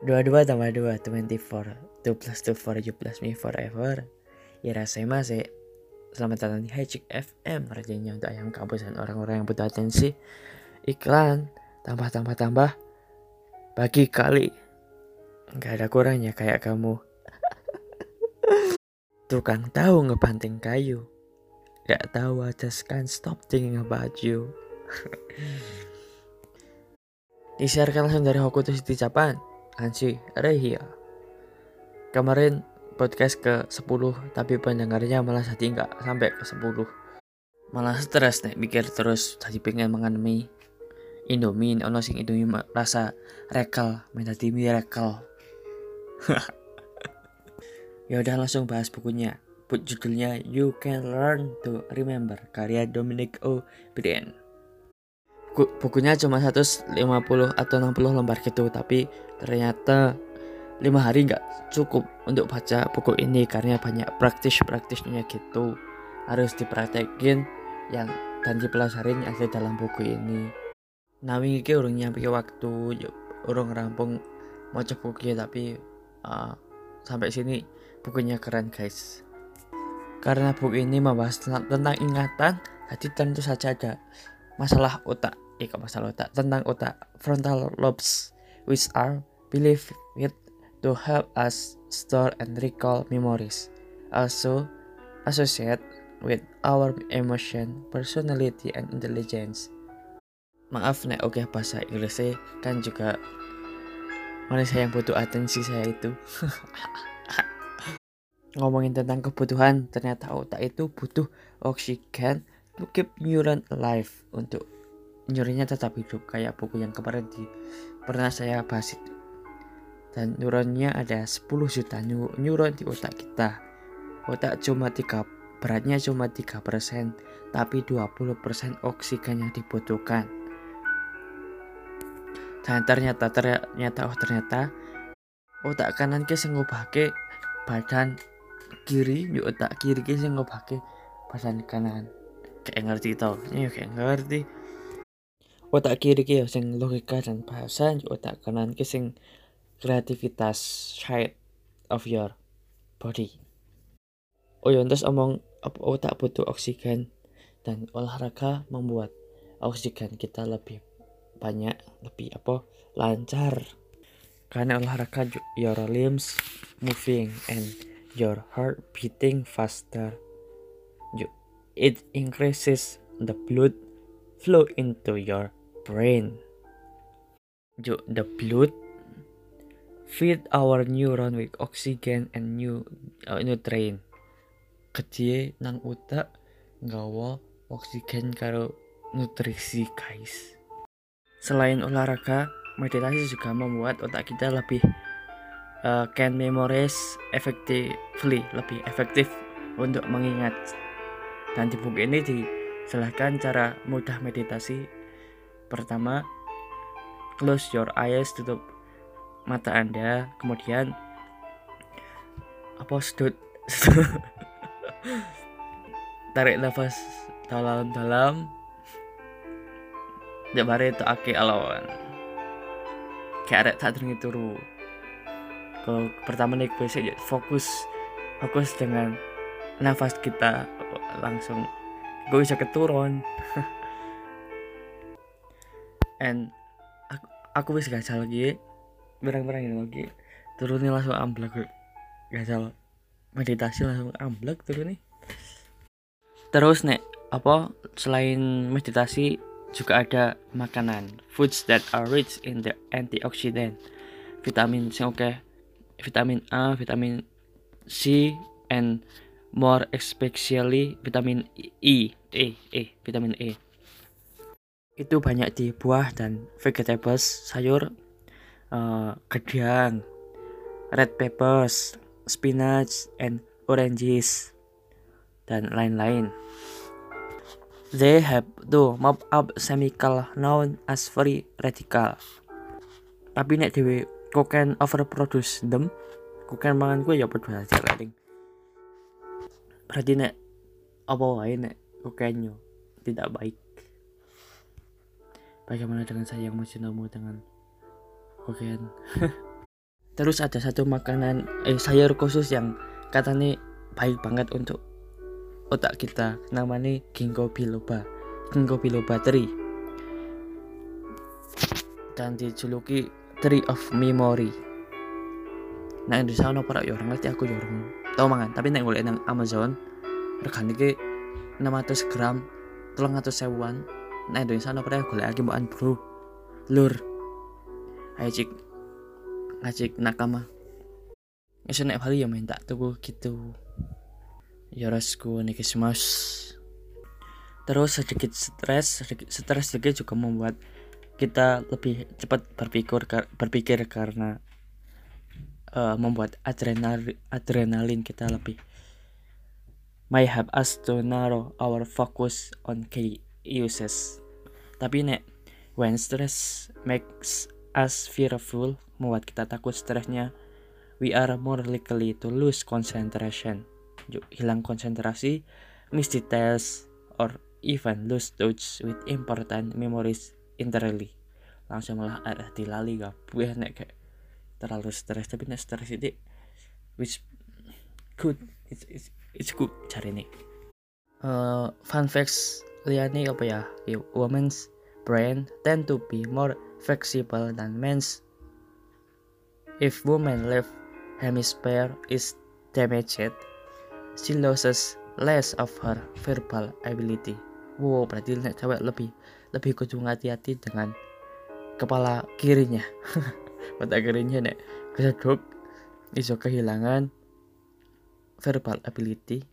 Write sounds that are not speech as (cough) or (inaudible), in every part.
Dua-dua tambah dua, twenty four. Two plus two for you plus me forever. Irasema sih. Selamat datang di Hijik FM, rajanya untuk ayam kampus dan orang-orang yang butuh atensi. Iklan, tambah tambah tambah. Bagi kali. Nggak ada kurangnya kayak kamu. (laughs) Tukang tahu ngebanting kayu. Gak tahu I just can't stop thinking about you. (laughs) Disiarkan langsung dari Hokuto City Japan. Ansi Rehia. Kemarin podcast ke 10 tapi pendengarnya malah jadi nggak sampai ke 10. Malah stres nih mikir terus tadi pengen mengenai Indomie ono sing Indomie rasa rekel menjadi miracle. (laughs) ya udah langsung bahas bukunya. Judulnya You Can Learn to Remember karya Dominic O. Brien bukunya cuma 150 atau 60 lembar gitu tapi ternyata lima hari nggak cukup untuk baca buku ini karena banyak praktis-praktisnya gitu. Harus dipraktekin yang dan dipelajarin yang ada dalam buku ini. Nah ini urung nyampe waktu urung rampung mau buku tapi uh, sampai sini bukunya keren guys. Karena buku ini membahas tentang ingatan jadi tentu saja ada masalah otak eh masalah otak? Tentang otak. Frontal lobes which are believed to help us store and recall memories. Also associate with our emotion personality and intelligence. Maaf nek. Oke okay, bahasa Inggrisnya kan juga manusia yang butuh atensi saya itu. (laughs) Ngomongin tentang kebutuhan ternyata otak itu butuh oksigen to keep neuron alive untuk nyurinya tetap hidup kayak buku yang kemarin di pernah saya bahas itu. Dan neuronnya ada 10 juta neuron di otak kita. Otak cuma tiga beratnya cuma 3% tapi 20% oksigen yang dibutuhkan. Dan ternyata ternyata oh ternyata otak kanan ke sing ngobahke badan kiri di otak kiri ke sing ngobahke badan kanan. Kayak ngerti tau? Ya kayak ngerti otak kiri ki sing logika dan bahasa otak kanan ki sing kreativitas side of your body. Oh ya terus omong otak butuh oksigen dan olahraga membuat oksigen kita lebih banyak lebih apa lancar. Karena olahraga your limbs moving and your heart beating faster. It increases the blood flow into your brain. The blood feed our neuron with oxygen and new uh, nutrient. Kecil nang utak nggawa oksigen karo nutrisi guys. Selain olahraga, meditasi juga membuat otak kita lebih uh, can memorize effectively, lebih efektif untuk mengingat. Dan di buku ini dijelaskan cara mudah meditasi Pertama, close your eyes, tutup mata Anda, kemudian apa sedut (laughs) tarik nafas dalam-dalam. Bare itu ake alawan kayak ada tak turu turu. Kalau pertama nih gue fokus fokus dengan nafas kita langsung. Gue bisa keturun (laughs) and aku, aku wis lagi. Berang-berang ini lagi. Turunnya langsung amblek. Gacal meditasi langsung amblek nih terus nek apa selain meditasi juga ada makanan. Foods that are rich in the antioxidant. Vitamin C oke. Okay. vitamin A vitamin C and more especially vitamin E. E E vitamin E itu banyak di buah dan vegetables sayur uh, gedang red peppers spinach and oranges dan lain-lain. They have to mop up chemical known as free radical. Tapi nek dewe koken overproduce them koken mangan gue ya aja rating berarti nek apa wae nek kokennya tidak baik bagaimana dengan sayangmu cintamu dengan kokain (laughs) terus ada satu makanan eh sayur khusus yang katanya baik banget untuk otak kita. Namanya ginkgo biloba ginkgo biloba tree dan dijuluki tree of memory. Nah di sana para ya orang ngerti aku ya orang tau mangan. Tapi nek golek nang Amazon regane ki 600 gram 300 sewuan nah Indonesia no pernah golek lagi mbak bro lur. Ayo cik. Ngajik nakama. Ngesuk nek Bali ya main tak tuku gitu. Ya, mas. Terus sedikit stres, sedikit stres sedikit juga membuat kita lebih cepat berpikir berpikir karena uh, membuat adrenal adrenalin kita lebih. May have us to narrow our focus on key uses. Tapi nek when stress makes us fearful, membuat kita takut stresnya, we are more likely to lose concentration. Hilang konsentrasi, miss details, or even lose touch with important memories entirely. Langsung malah ada dilali buah nek kayak terlalu stres tapi nek stres itu which good it's, it's, it's good cari nih uh, fun facts liyane apa ya? Women's brain tend to be more flexible than men's. If woman left hemisphere is damaged she loses less of her verbal ability. Wow berarti nek cewek lebih lebih kudu hati-hati dengan kepala kirinya. (laughs) Mata kirinya nek keseduk iso kehilangan verbal ability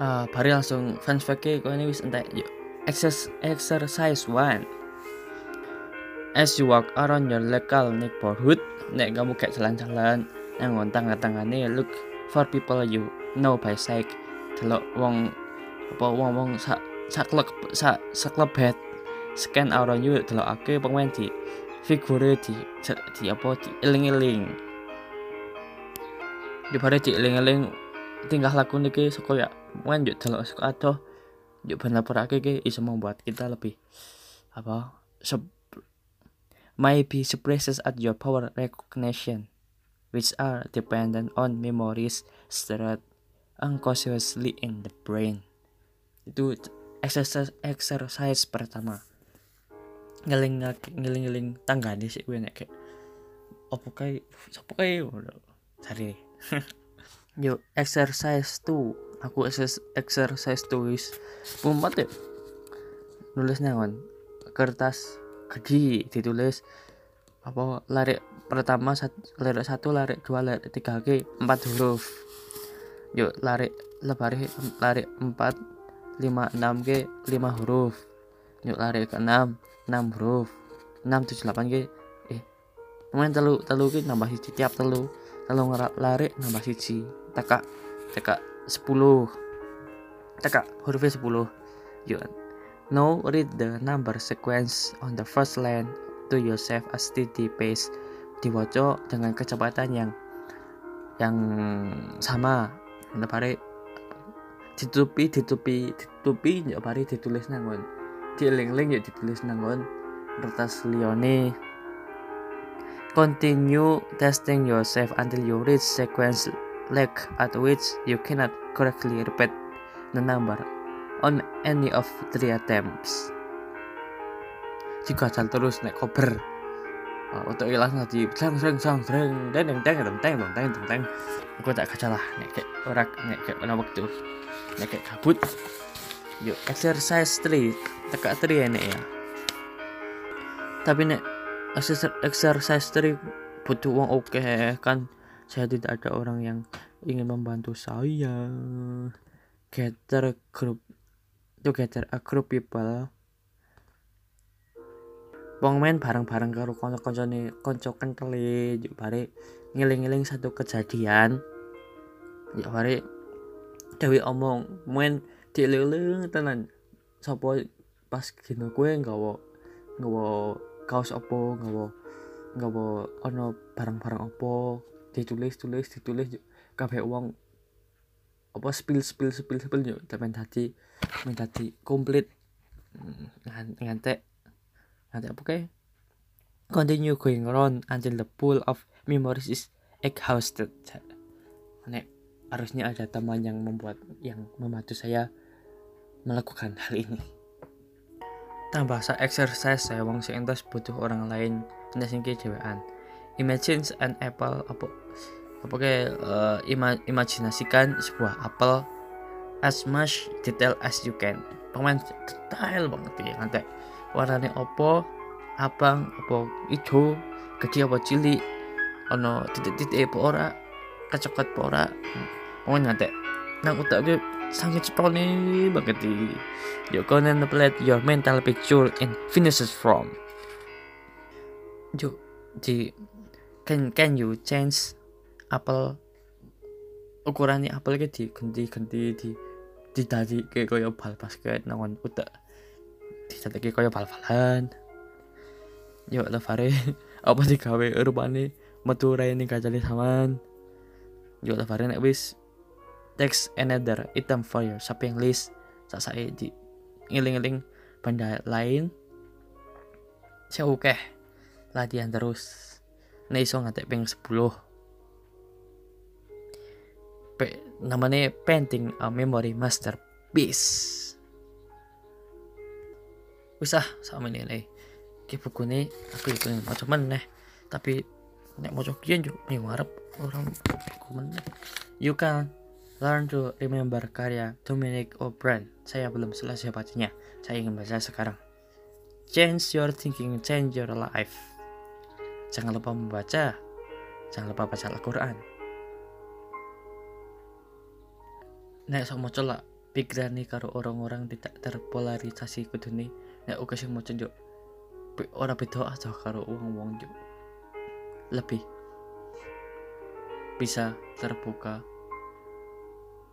uh, bari langsung fans fake kau ini wis entek yuk. Exercise exercise one. As you walk around your local neighborhood nek kamu kayak jalan-jalan yang ngontang tangane look for people you know by sight. Delok wong apa wong wong sak sak klub sak head scan around you delok ake pemain di figure di di apa di eling-eling. Di bare di eling-eling tingkah laku niki saka ya mungkin yuk delok saka adoh yuk ben laporake iki iso membuat kita lebih apa sub maybe surprises at your power recognition which are dependent on memories stored unconsciously in the brain. Itu exercise exercise pertama. Ngeling ngeling ngeling tangga sih gue nek kayak opo kai opo kai cari (laughs) yuk exercise tuh aku exercise tulis mumpet ya. Nulis nyangon kertas gaji ditulis. Apa lari pertama sat, lari satu lari dua lari tiga ke empat huruf. Yuk lari lebari lari empat lima enam ke lima huruf. Yuk lari ke enam enam huruf. Enam tujuh delapan ke eh pemain telu telu ke nambah tiap telu. Telu lari nambah siji teka teka 10 teka hurufnya 10 yuk. Now read the number sequence on the first line to yourself a steady pace. Diwaco dengan kecepatan yang yang sama. Nah pare. Ditutupi ditutupi ditutupi ya pare ditulis nangon dieling-eling ya ditulis nangon kertas lione continue testing yourself until you reach sequence leg at which you cannot correctly repeat the number on any of three attempts. Jika jalan terus naik kober, uh, untuk ilang nanti sang sang sang sang dan yang teng teng teng teng teng teng aku tak kacalah nek kayak orang nek kayak mana waktu nek kayak kabut. Yuk exercise 3 teka 3 nek ya. Tapi nek exercise 3 butuh uang oke okay, kan saya tidak ada orang yang ingin membantu saya. Gather group. Gather a group people. Wong main bareng-bareng karo kanca nih kanca kentele bare ngiling-ngiling satu kejadian. Ya bare dewi omong main dilele tenan. Sapa pas gino kue nggawa nggawa kaos opo nggawa nggawa ono barang-barang opo ditulis tulis ditulis. Kabeh uang apa spill spill spill spill yo. Tapi tadi men tadi komplit. Ngan- ngantek. Ngantek apa kayak continue going around until the pool of memories is exhausted. Nek harusnya ada teman yang membuat yang membantu saya melakukan hal ini. Tambah sa exercise saya wong sing butuh orang lain. Entas sing dewean imagine an apple apa apa eh, ima- imajinasikan sebuah apel as much detail as you can. Pemain detail banget ya nanti warnanya opo abang apa ijo gede apa cilik ono titik-titik apa ora kecokot apa ora. Pokoknya nanti nang utak gue sangat cepet banget di you contemplate your mental picture and finishes from Ju, di can can you change apel. Ukurannya apel ke di ganti di di tadi kayak koyo bal basket nangon di tadi kayak koyo bal balan yuk lefare (laughs) apa sih gawe rupane metu raine kacali saman? Yuk lefare nek wis text another item for your shopping list sasae di ngiling-ngiling benda lain saya oke latihan terus. Nek iso ngantek ping 10 Pe, namanya painting a memory masterpiece. Usah sama ini nih ki buku ini aku itu macam mana tapi nek mau kian juga nih ngarep orang buku mana you can learn to remember karya Dominic O'Brien. Saya belum selesai bacanya. Saya ingin baca sekarang. Change your thinking change your life. Jangan lupa membaca. Jangan lupa baca Al-Quran nek sok lah pikiran nih karo orang-orang tidak terpolarisasi kudune nek uga sing maca yo be- ora beda aja karo wong-wong yo lebih bisa terbuka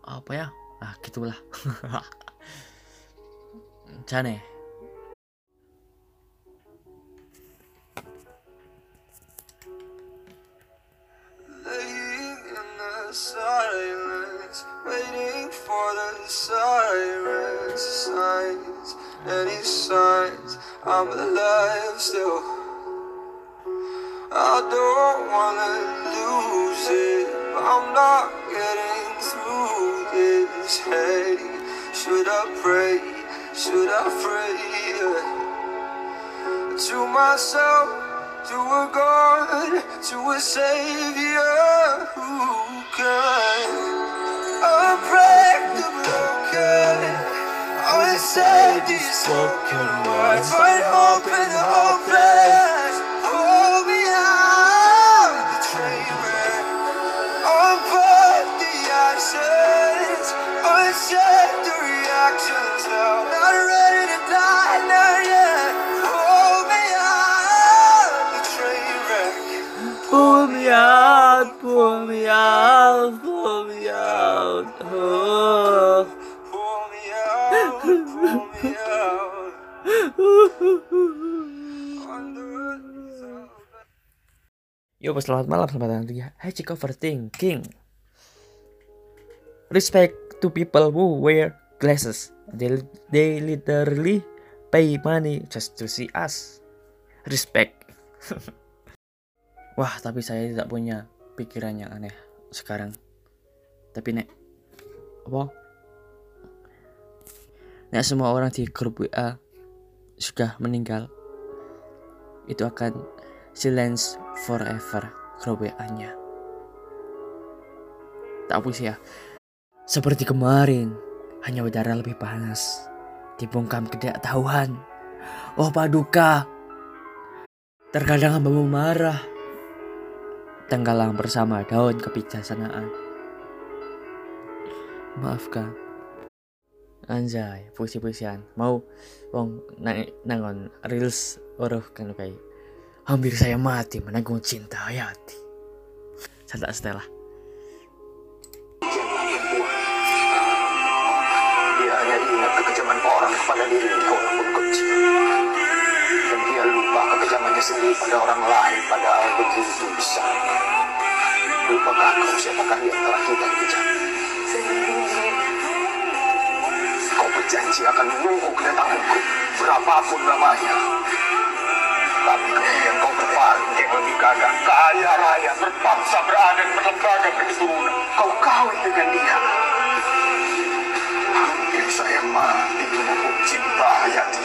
apa ya? Ah gitulah. (laughs) Jane should I pray? Should I pray? To myself, to a God, to a Savior who can unbreak the broken, unsaid these spoken words. Find hope in the hopeless. Yo, selamat malam, selamat datang di Hajik Overthinking. Respect to people who wear glasses. They, they literally pay money just to see us. Respect. (laughs) Wah, tapi saya tidak punya pikiran yang aneh sekarang. Tapi nek, apa? Nek semua orang di grup WA sudah meninggal, itu akan silence forever WA-nya. Tak puisi ya. Seperti kemarin, hanya udara lebih panas. Dibungkam ketidaktahuan. Oh paduka. Terkadang hambamu marah. Tenggelam bersama daun kebijaksanaan. Maafkan. Anjay, puisi-puisian. Mau wong nang nangon reels oroh kan kayak Hampir saya mati menanggung cinta Hayati. Saya tak Stella. Dia hanya ingat kekejaman orang kepada dirinya walaupun kecil. Dan dia lupa kekejamannya sendiri pada orang lain padahal begitu besar. Lupakah kau siapakah yang telah kita kejam? Kau berjanji akan menunggu kedatanganku berapapun lamanya. Tapi kemudian kau berpaling yang lebih gagah, kaya raya, berbangsa beradat, berlembaga berketurunan. Kau kawin dengan dia. Hampir saya mati menunggu cinta Hayati.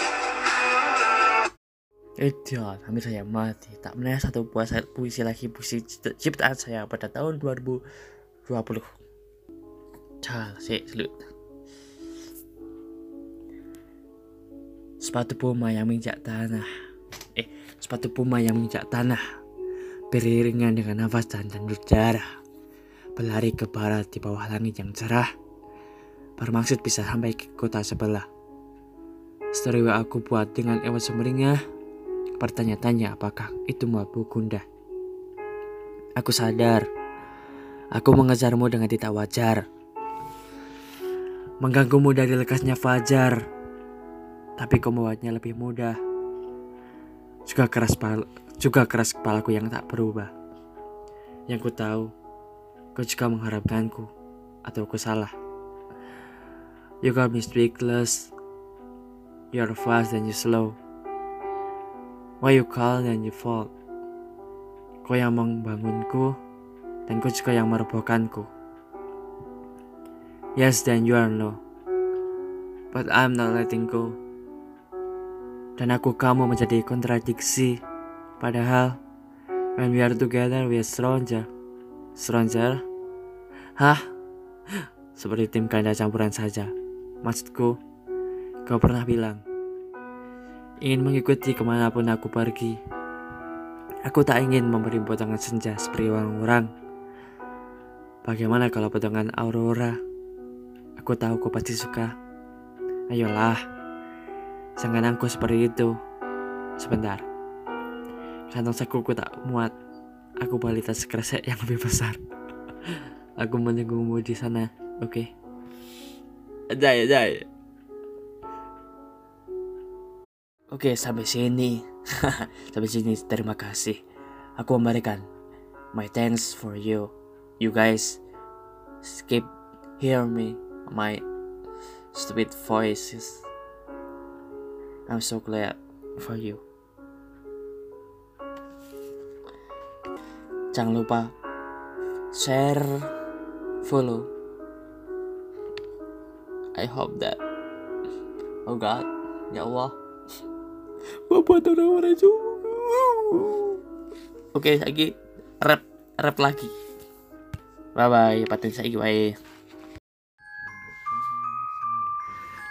Idiot, hampir saya mati. Tak menanya satu buah sa- puisi lagi puisi cipta- ciptaan saya pada tahun 2020. Cal, sih, selut. Sepatu puma yang menginjak tanah. Eh, sepatu puma yang menginjak tanah. Beriringan dengan nafas dan jandur darah. Berlari ke barat di bawah langit yang cerah. Bermaksud bisa sampai ke kota sebelah. Story aku buat dengan ewa sumringah bertanya-tanya apakah itu mampu gundah. Aku sadar, aku mengejarmu dengan tidak wajar. Mengganggumu dari lekasnya fajar, tapi kau membuatnya lebih mudah. Juga keras pal- juga keras kepalaku yang tak berubah. Yang ku tahu, kau juga mengharapkanku, atau ku salah. You got me speechless. You're fast and you slow. Why you call and you fall? Kau yang membangunku, dan kau juga yang merobohkanku. Yes, then you are no. But I'm not letting go. Dan aku kamu menjadi kontradiksi. Padahal, when we are together, we are stronger. Stronger? Hah? Seperti tim ganda campuran saja. Maksudku, kau pernah bilang, ingin mengikuti ke mana pun aku pergi. Aku tak ingin memberi potongan senja seperti orang-orang. Bagaimana kalau potongan aurora? Aku tahu kau pasti suka. Ayolah, jangan aku seperti itu. Sebentar, kantong sakuku tak muat. Aku balik tas kresek yang lebih besar. (laughs) Aku menunggumu di sana, oke? Jaya, jaya. Oke, sampai sini. (laughs) sampai sini, terima kasih. Aku memberikan my thanks for you. You guys keep hear me my stupid voices. I'm so glad for you. Jangan lupa share, follow. I hope that. Oh God, ya Allah. (laughs) Bapak orang-orang Oke, lagi rap rap lagi. Bye bye, paten saiki wae.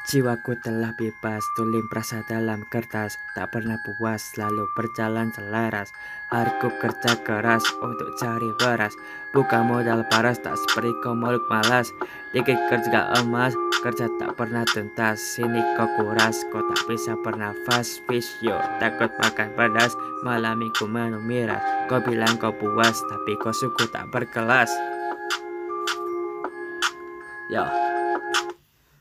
Jiwaku telah bebas, tulim perasa dalam kertas Tak pernah puas, selalu berjalan selaras. Hariku kerja keras untuk cari beras Bukan modal paras, tak seperti kau makhluk malas. Dikit kerja emas, kerja tak pernah tuntas. Sini kau kuras, kau tak bisa bernafas. Fish yo, takut makan pedas Malam minggu minum miras. Kau bilang kau puas, tapi kau suku tak berkelas. Ya,